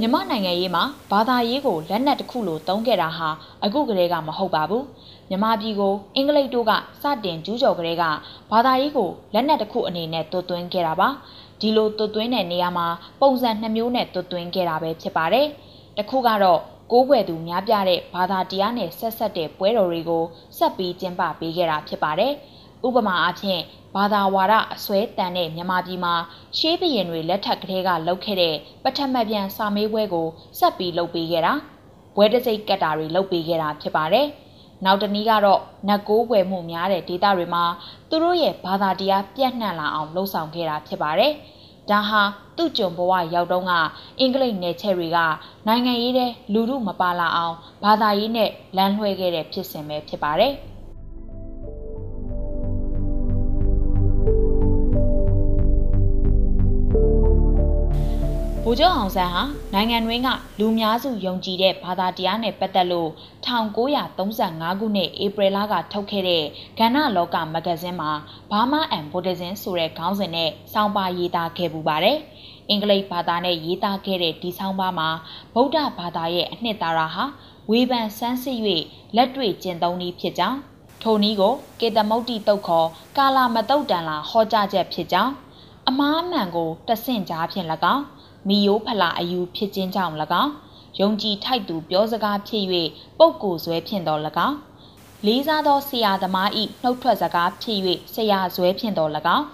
မြန်မာနိုင်ငံရေးမှာဘာသာရေးကိုလက်နက်တစ်ခုလိုသုံးခဲ့တာဟာအခုကလေးကမဟုတ်ပါဘူးမြန်မာပြည်ကိုအင်္ဂလိပ်တို့ကစတင်ကျူးကျော်ကလေးကဘာသာရေးကိုလက်နက်တစ်ခုအနေနဲ့တွတ်သွင်းခဲ့တာပါဒီလိုတွတ်သွင်းတဲ့နေရာမှာပုံစံနှမျိုးနဲ့တွတ်သွင်းခဲ့တာပဲဖြစ်ပါတယ်တစ်ခုကတော့ကိုးကွယ်သူများပြတဲ့ဘာသာတရားနဲ့ဆက်ဆက်တဲ့ပွဲတော်တွေကိုဆက်ပြီးကျင်းပပေးခဲ့တာဖြစ်ပါတယ် ဥပမာအားဖြင့်ဘာသာဝါဒအစွဲတန်တဲ့မြန်မာပြည်မှာရှေးဘရင်တွေလက်ထက်ကလေးကလုပ်ခဲ့တဲ့ပထမပြန်စာမေးပွဲကိုဆက်ပြီးလုပ်ပေးခဲ့တာဘွဲတစိတ်ကတ်တာတွေလုပ်ပေးခဲ့တာဖြစ်ပါတယ်။နောက်တနည်းကတော့နတ်ကိုးွယ်မှုများတဲ့ဒေသတွေမှာသူတို့ရဲ့ဘာသာတရားပြန့်နှံ့လာအောင်လှုံ့ဆော်ခဲ့တာဖြစ်ပါတယ်။ဒါဟာသူ့ကြုံဘဝရောက်တော့ကအင်္ဂလိပ်နယ်ချဲတွေကနိုင်ငံရေးတဲ့လူမှုမပါလာအောင်ဘာသာရေးနဲ့လမ်းလွှဲခဲ့တဲ့ဖြစ်စဉ်ပဲဖြစ်ပါတယ်။ို လ်ချုပ်အောင်ဆန်းဟာနိုင်ငံတွင်းကလူများစုယုံကြည်တဲ့ဘာသာတရားနဲ့ပတ်သက်လို့1935ခုနှစ်ဧပြီလကထုတ်ခဲ့တဲ့ကဏ္ဍလောကမဂဇင်းမှာဘာမာအန်ဗုဒ္ဓဇင်းဆိုတဲ့ခေါင်းစဉ်နဲ့စောင်းပါရေးသားခဲ့ပူပါတယ်။အင်္ဂလိပ်ဘာသာနဲ့ရေးသားခဲ့တဲ့ဒီဆောင်းပါမှာဗုဒ္ဓဘာသာရဲ့အနှစ်သာရဟာဝေဖန်ဆန်းစစ်၍လက်တွေ့ကျင့်သုံးနည်းဖြစ်ကြောင်းထိုနည်းကိုကေတမုတ်တိတုတ်ခေါ်ကာလာမတုတ်တန်လာဟောကြားချက်ဖြစ်ကြောင်းအမားမှန်ကိုတဆင့်ကြားဖြင့်၎င်း မီယိုးဖလာအယူဖြစ်ခြင်းကြောင့်၎င်းယုံကြည်ထိုက်သူပြောစကားဖြစ်၍ပုပ်ကိုဇွဲဖြင့်တော်၎င်းလေးစားသောဆရာသမားဤနှုတ်ထွက်စကားဖြစ်၍ဆရာဇွဲဖြင့်တော်၎င်း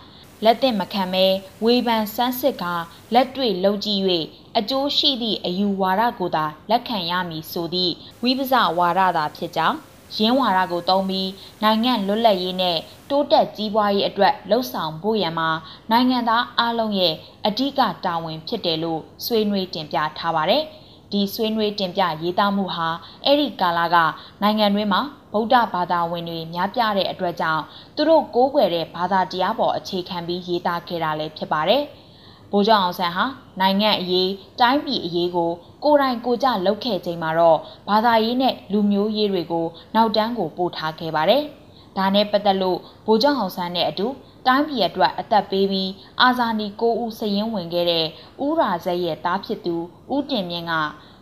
လက်သင့်မခံမဲဝေဖန်စမ်းစစ်ကာလက်တွေ့လုံကြည့်၍အကျိုးရှိသည့်အယူဝါဒကိုသာလက်ခံရမည်ဆိုသည့်ဝိပဇဝါဒသာဖြစ်ကြောင်း ရင်းဝါဒကိုတုံးပြီးနိုင်ငံလွတ်လပ်ရေးနဲ့တိုးတက်ကြီးပွားရေးအတွက်လှုံ့ဆော်ဖို့ရန်မှာနိုင်ငံသားအလုံးရဲ့အဓိကတာဝန်ဖြစ်တယ်လို့ဆွေးနွေးတင်ပြထားပါတယ်။ဒီဆွေးနွေးတင်ပြရေးသားမှုဟာအဲ့ဒီကာလကနိုင်ငံတွင်းမှာဗုဒ္ဓဘာသာဝင်တွေများပြတဲ့အတွက်ကြောင့်သူတို့ကိုးကွယ်တဲ့ဘာသာတရားပေါ်အခြေခံပြီးရေးသားခဲ့တာလည်းဖြစ်ပါတယ်။ ဗိုလ်ချုပ်အောင်ဆန်းဟာနိုင်ငံအရေးတိုင်းပြည်အရေးကို ကိုယ်တိုင်ကိုကြလုပ်ခဲ့ချိန်မှာတော့ဘာသာရေးနဲ့လူမျိုးရေးတွေကိုနောက်တန်းကိုပို့ထားခဲ့ပါတယ်။ဒါနဲ့ပတ်သက်လို့ဗိုလ်ချုပ်အောင်ဆန်းနဲ့အတူတိုင်းပြည်အတွက်အသက်ပေးပြီးအာဇာနည်ကိုဦးစရင်ဝင်ခဲ့တဲ့ဦးရာဇက်ရဲ့တားဖြစ်သူဦးတင်မြင့်က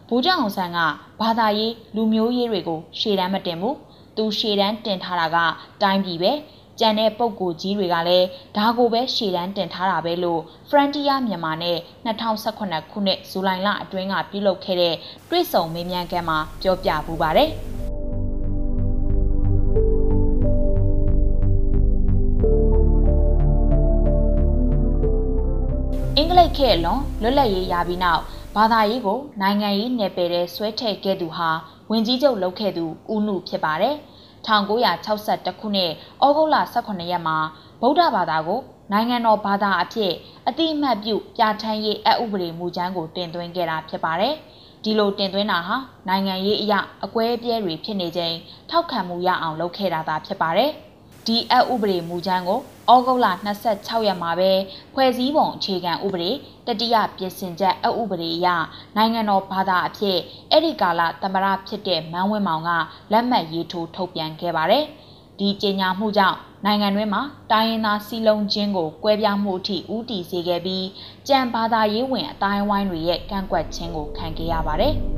ဗိုလ်ချုပ်အောင်ဆန်းကဘာသာရေးလူမျိုးရေးတွေကိုရှေ့တန်းမတင်ဘူး။သူရှေ့တန်းတင်ထားတာကတိုင်းပြည်ပဲ။ ကြံတဲ့ပုံကိုကြီးတွေကလည်းဒါကိုပဲရှေ့တန်းတင်ထားတာပဲလို့ Frontier မြန်မာနဲ့2018ခုနှစ်ဇူလိုင်လအတွင်းကပြုလုပ်ခဲ့တဲ့တွေ့ဆုံမေးမြန်းခန်းမှာပြောပြပူပါတယ်။အင်္ဂလိပ်ခေတ်လွန်လွတ်လပ်ရေးရပြီးနောက်ဘာသာရေးကိုနိုင်ငံရေးနယ်ပယ်ထဲဆွဲထည့်ခဲ့သူဟာဝင်ကြီးချုပ်လုပ်ခဲ့သူဦးနုဖြစ်ပါတယ်။ 1962ခုနှစ်ဩဂုတ်လ18ရက်မှာဗုဒ္ဓဘာသာကိုနိုင်ငံတော်ဘာသာအဖြစ်အတိအမှတ်ပြုပြဋ္ဌာန်းရေးအဥပဒေမူကြမ်းကိုတင်သွင်းခဲ့တာဖြစ်ပါတယ်။ဒီလိုတင်သွင်းတာဟာနိုင်ငံရေးအရာအကွဲအပြဲတွေဖြစ်နေချိန်ထောက်ခံမှုရအောင်လုပ်ခဲ့တာသာဖြစ်ပါတယ်။ ဒီအဥပဒေမူကြမ်းကိုဩဂုတ်လ26ရက်မှာပဲဖွဲ့စည်းပုံအခြေခံဥပဒေတတိယပြင်ဆင်ချက်အဥပဒေအရနိုင်ငံတော်ဘာသာအဖြစ်အဲ့ဒီကာလသမရဖြစ်တဲ့မန်းဝင်းမောင်ကလက်မှတ်ရေးထိုးထုတ်ပြန်ခဲ့ပါတယ်။ဒီကြေညာမှုကြောင့်နိုင်ငံတွင်းမှာတိုင်းရင်းသားစီလုံးချင်းကိုကွဲပြားမှုအထိဦးတည်စေခဲ့ပြီးကြံဘာသာရေးဝင်အတိုင်းဝိုင်းတွေရဲ့ကန့်ကွက်ခြင်းကိုခံခဲ့ရပါတယ်။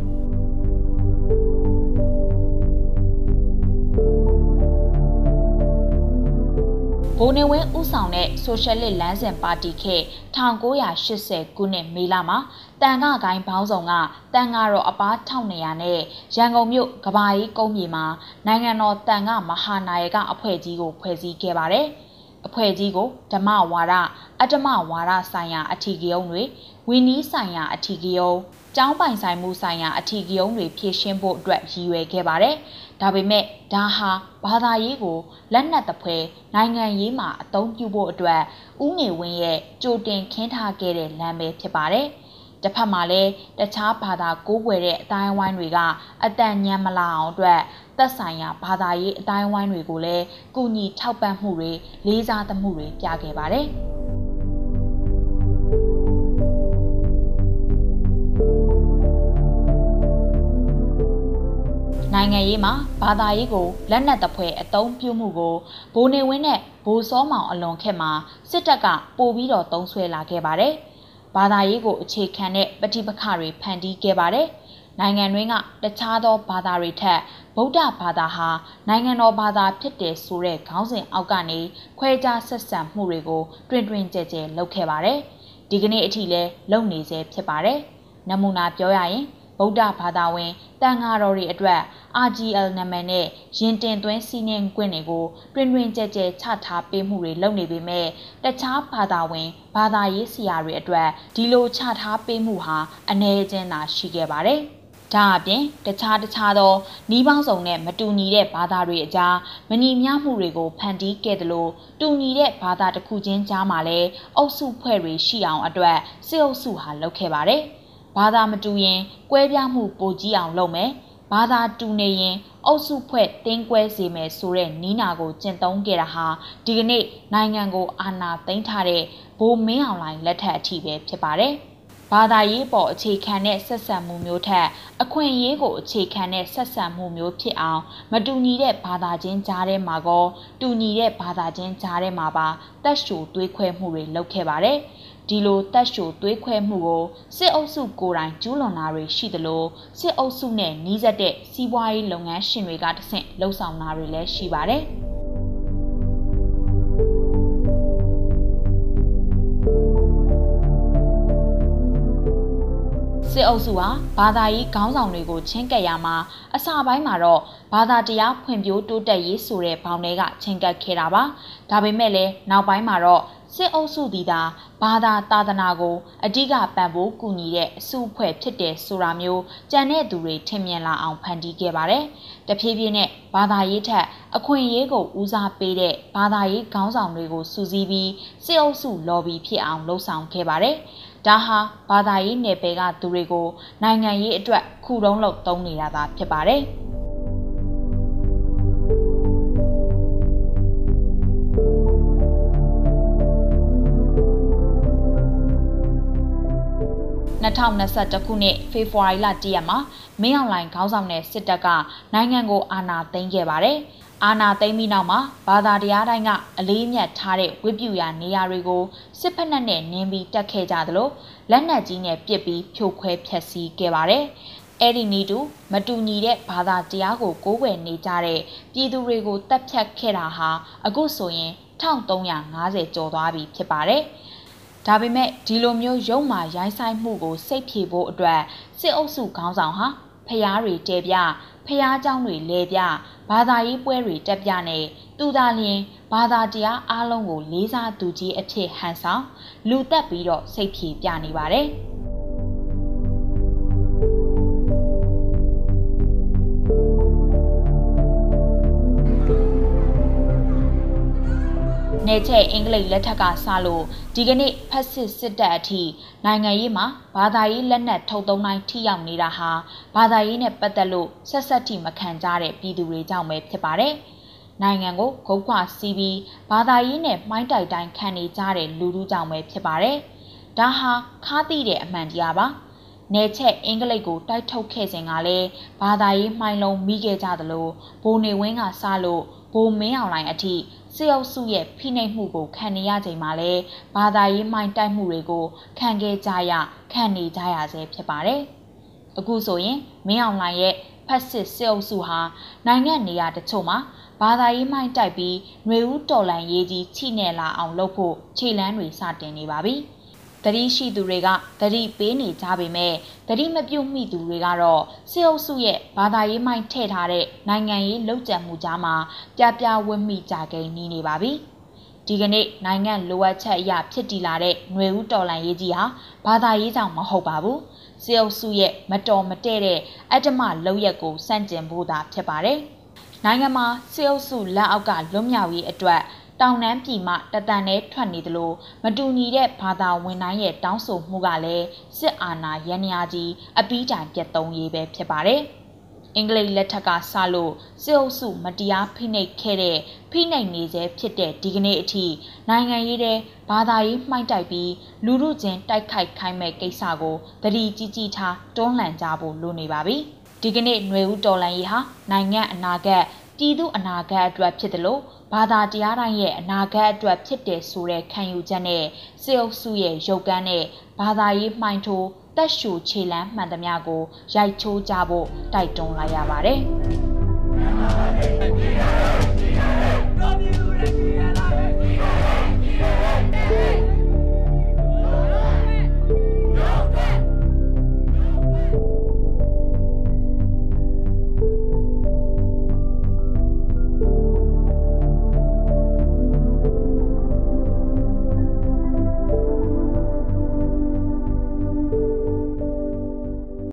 ဗိုလ်နေဝင်းဦးဆောင်တဲ့ဆိုရှယ်လစ်လမ်းစဉ်ပါတီခေ1980ခုနှစ်မေလမှာတန်ခဂိုင်းဘောင်းဆောင်ကတန်ဃာတော်အပား1200နဲ့ရန်ကုန်မြို့ကဘာကြီးကုန်းမြေမှာနိုင်ငံတော်တန်ခမဟာနာယကအဖွဲ့ကြီးကိုဖွဲ့စည်းခဲ့ပါတယ်။ အဖွဲ့ကြီးကိုဓမ္မဝါဒအတ္တမဝါဒဆိုင်ရာအထီးကယုံတွေဝီနီးဆိုင်ရာအထီးကယုံကျောင်းပိုင်ဆိုင်မှုဆိုင်ရာအထီးကယုံတွေဖြည့်ရှင်းဖို့အတွက်ရည်ရွယ်ခဲ့ပါတယ်။ဒါပေမဲ့ဒါဟာဘာသာရေးကိုလက်နက်တပွဲနိုင်ငံရေးမှာအသုံးပြုဖို့အတွက်ဥနေဝင်းရဲ့ကြိုတင်ခင်းထားခဲ့တဲ့လမ်းပဲဖြစ်ပါတယ်။ တစ်ဖက်မှာလည်းတခြားဘာသာကိုးကွယ်တဲ့အတိုင်းအဝိုင်းတွေကအတန်ညံမလာအောင်အတွက်သက်ဆိုင်ရာဘာသာရေးအတိုင်းအဝိုင်းတွေကိုလည်းကုညီထောက်ပံ့မှုတွေလေးစားသမှုတွေပြခဲ့ပါတယ်။နိုင်ငံရေးမှာဘာသာရေးကိုလက်နက်တပွဲအသုံးပြုမှုကိုဘိုးနေဝင်းနဲ့ဘိုးစောမောင်အလွန်ခက်မှာစစ်တပ်ကပို့ပြီးတော့တုံးဆွဲလာခဲ့ပါတယ်။ ဘာသာရေးကိုအခြေခံတဲ့ပဋိပက္ခတွေဖန်တီးခဲ့ပါတယ်။နိုင်ငံတွင်းကတခြားသောဘာသာတွေထက်ဗုဒ္ဓဘာသာဟာနိုင်ငံတော်ဘာသာဖြစ်တယ်ဆိုတဲ့ခေါင်းစဉ်အောက်ကနေခွဲခြားဆက်ဆံမှုတွေကိုတွင်တွင်ကြဲကြဲလုပ်ခဲ့ပါတယ်။ဒီကနေ့အထိလည်းလုပ်နေစေဖြစ်ပါတယ်။နမူနာပြောရရင် ဗုဒ္ဓဘာသာဝင်တန်ဃာတော်တွေအတွက် RGL နာမည်နဲ့ရင်တင်သွင်းစီးနှင်းခွင့်တွေကိုတွင်တွင်ကြဲကြဲချထားပေးမှုတွေလုပ်နေပေမဲ့တခြားဘာသာဝင်ဘာသာရေးဆရာတွေအတွက်ဒီလိုချထားပေးမှုဟာအ ਨੇ ချင်းသာရှိခဲ့ပါတယ်။ဒါအပြင်တခြားတခြားသောနှီးပေါင်းစုံနဲ့မတူညီတဲ့ဘာသာတွေအကြားမညီမျှမှုတွေကိုဖန်တီးခဲ့သလိုတူညီတဲ့ဘာသာတစ်ခုချင်းကြားမှာလည်းအုပ်စုဖွဲ့တွေရှိအောင်အတွက်စစ်အုပ်စုဟာလုပ်ခဲ့ပါတယ်။ ဘာသာမတူရင်ကွဲပြားမှုပိုကြီးအောင်လုပ်မယ်ဘာသာတူနေရင်အုပ်စုဖွဲ့တင်းကွဲစေမယ်ဆိုတဲ့နီးနာကိုကျင့်သုံးခဲ့တာဟာဒီကနေ့နိုင်ငံကိုအာဏာသိမ်းထားတဲ့ဘိုးမင်းအောင်လှိုင်လက်ထက်အထိပဲဖြစ်ပါတယ်။ဘာသာရေးပေါ်အခြေခံတဲ့ဆက်ဆံမှုမျိုးထက်အခွင့်အရေးကိုအခြေခံတဲ့ဆက်ဆံမှုမျိုးဖြစ်အောင်မတူညီတဲ့ဘာသာချင်းကြားထဲမှာကောတူညီတဲ့ဘာသာချင်းကြားထဲမှာပါတက်ရှိုသွေးခွဲမှုတွေလုပ်ခဲ့ပါတယ်။ ဒီလိုတက်ရှိုသွေးခွဲမှုကိုစစ်အုပ်စုကိုယ်တိုင်ကျူးလွန်တာတွေရှိသလိုစစ်အုပ်စုနဲ့နှီးစပ်တဲ့စီးပွားရေးလုပ်ငန်းရှင်တွေကတဆင့်လှုပ်ဆောင်တာတွေလည်းရှိပါတယ်။ စစ်အုပ်စုဟာဘာသာရေးခေါင်းဆောင်တွေကိုချင်းကပ်ရမှာအစပိုင်းမှာတော့ဘာသာတရားဖွံ့ဖြိုးတိုးတက်ရေးဆိုတဲ့ဘောင်တွေကချင်းကပ်ခဲ့တာပါဒါပေမဲ့လည်းနောက်ပိုင်းမှာတော့စစ်အုပ်စုသည်သာဘာသာသာသနာကိုအဓိကပံ့ပိုးကူညီတဲ့အစုအဖွဲ့ဖြစ်တယ်ဆိုတာမျိုးကြံတဲ့သူတွေထင်မြင်လာအောင်ဖန်တီးခဲ့ပါတယ်။တဖြည်းဖြည်းနဲ့ဘာသာရေးထက်အခွင့်အရေးကိုဦးစားပေးတဲ့ဘာသာရေးခေါင်းဆောင်တွေကိုစူးစီးပြီးစစ်အုပ်စု lobby ဖြစ်အောင်လှုံ့ဆော်ခဲ့ပါတယ်။ ဒါဟာဘာသာရေးနယ်ပယ်ကသူတွေကိုနိုင်ငံရေးအတွက်ခုတုံးလုပ်သုံးနေတာသာဖြစ်ပါတယ်။2021ခုနှစ်ဖေဖော်ဝါရီလ1ရက်မှာမင်းအောင်လှိုင်ခေါင်းဆောင်တဲ့စစ်တပ်ကနိုင်ငံကိုအာဏာသိမ်းခဲ့ပါတယ်။ အာဏာသိမ်းပြီးနောက်မှာဘာသာတရားတိုင်းကအလေးမြတ်ထားတဲ့ဝိပုယာနေရာတွေကိုစစ်ဖက်နဲ့နင်းပြီးတက်ခဲ့ကြသလိုလက်နက်ကြီးနဲ့ပစ်ပြီးဖြိုခွဲဖျက်ဆီးခဲ့ပါတယ်။အဲ့ဒီနီးတူမတူညီတဲ့ဘာသာတရားကိုကိုးကွယ်နေကြတဲ့ပြည်သူတွေကိုတပ်ဖြတ်ခဲ့တာဟာအခုဆိုရင်1350ကျော်သွားပြီဖြစ်ပါတယ်။ဒါပေမဲ့ဒီလိုမျိုးရုံမာရိုင်းဆိုင်မှုကိုစိတ်ဖြေဖို့အတွက်စစ်အုပ်စုခေါင်းဆောင်ဟာဖျားတွေတဲပြ ဖျားเจ้าတွေလဲပြဘာသာရေးပွဲတွေတက်ပြနဲ့သူသာလျင်ဘာသာတရားအားလုံးကိုလေးစားသူကြီးအဖြစ်ဟန်ဆောင်လူတက်ပြီးတော့စိတ်ဖြေပြနေပါတယ်။ နေချက်အင်္ဂလိပ်လက်ထက်ကစလို့ဒီကနေ့ဖက်စစ်စစ်တပ်အထိနိုင်ငံရေးမှာဘာသာရေးလက်နက်ထုတ်သုံးတိုင်းထိရောက်နေတာဟာဘာသာရေးနဲ့ပတ်သက်လို့ဆက်ဆက်ထိမခံကြတဲ့ပြည်သူတွေကြောင့်ပဲဖြစ်ပါတယ်။နိုင်ငံကိုဂုတ်ခွာစီးပြီးဘာသာရေးနဲ့မှိုင်းတိုက်တိုင်းခံနေကြတဲ့လူထုကြောင့်ပဲဖြစ်ပါတယ်။ဒါဟာခါးသိတဲ့အမှန်တရားပါ။နယ်ချက်အင်္ဂလိပ်ကိုတိုက်ထုတ်ခဲ့စဉ်ကလည်းဘာသာရေးမှိုင်းလုံးမိခဲ့ကြသလိုဘိုးနေဝင်းကစလို့ဘိုးမင်းအောင်လိုင်အထိ စစ်အုပ်စုရဲ့ဖိနှိပ်မှုကိုခံနေရချိန်မှာလဲဘာသာရေးမှိုင်းတိုက်မှုတွေကိုခံခဲ့ကြရခံနေကြရဆဲဖြစ်ပါတယ်။အခုဆိုရင်မင်းအောင်လှိုင်ရဲ့ဖက်စစ်စစ်အုပ်စုဟာနိုင်ငံနေရာတချို့မှာဘာသာရေးမှိုင်းတိုက်ပြီးຫນွေဦးတော်လန်ရေးကြီးချိနဲ့လာအောင်လုပ်ဖို့ခြေလန်းတွေစတင်နေပါပြီ။ တတိရှိသူတွေကတတိပေးနေကြပေမဲ့တတိမပြုတ်မိသူတွေကတော့စစ်အုပ်စုရဲ့ဘာသာရေးမိုင်းထည့်ထားတဲ့နိုင်ငံရေးလှုပ်ကြံမှုကြားမှာပြပြဝတ်မိကြကိန်းနေနေပါပြီ။ဒီကနေ့နိုင်ငံလိုအပ်ချက်အရဖြစ်တည်လာတဲ့ຫນွေဦးတော်လန်ရေးကြီးဟာဘာသာရေးကြောင့်မဟုတ်ပါဘူး။စစ်အုပ်စုရဲ့မတော်မတည့်တဲ့အတ္တမလောက်ရက်ကိုစန့်ကျင်ဖို့သာဖြစ်ပါတယ်။နိုင်ငံမှာစစ်အုပ်စုလက်အောက်ကလွတ်မြောက်ရေးအတွက် တောင်နှမ်းပြည်မှတတန်နဲ့ထွက်နေသလိုမတူညီတဲ့ဘာသာဝင်တိုင်းရဲ့တောင်းဆိုမှုကလည်းစစ်အာဏာရန်ရာကြီးအပီးတိုင်ပြတ်သုံးရေးပဲဖြစ်ပါတယ်။အင်္ဂလိပ်လက်ထက်ကစလို့စစ်အုပ်စုမတရားဖိနှိပ်ခဲ့တဲ့ဖိနှိပ်နေစေဖြစ်တဲ့ဒီကနေ့အထိနိုင်ငံရေးတဲ့ဘာသာရေးမှိုက်တိုက်ပြီးလူမှုချင်းတိုက်ခိုက်ခိုင်းမဲ့ကိစ္စကိုတတိကြီးကြီးထားတွန်းလှန်ကြဖို့လိုနေပါပြီ။ဒီကနေ့ຫນွေဦးတော်လန်ရေးဟာနိုင်ငံအနာဂတ် ပြည်သူအနာဂတ်အတွက်ဖြစ်တယ်လို့ဘာသာတရားတိုင်းရဲ့အနာဂတ်အတွက်ဖြစ်တယ်ဆိုတဲ့ခံယူချက်နဲ့စေအုပ်စုရဲ့ရုပ်ကမ်းနဲ့ဘာသာရေးမှိုင်းထိုးတက်ရှူခြေလန်းမှန်သမျှကိုရိုက်ချိုးကြဖို့တိုက်တွန်းလိုက်ရပါတယ်။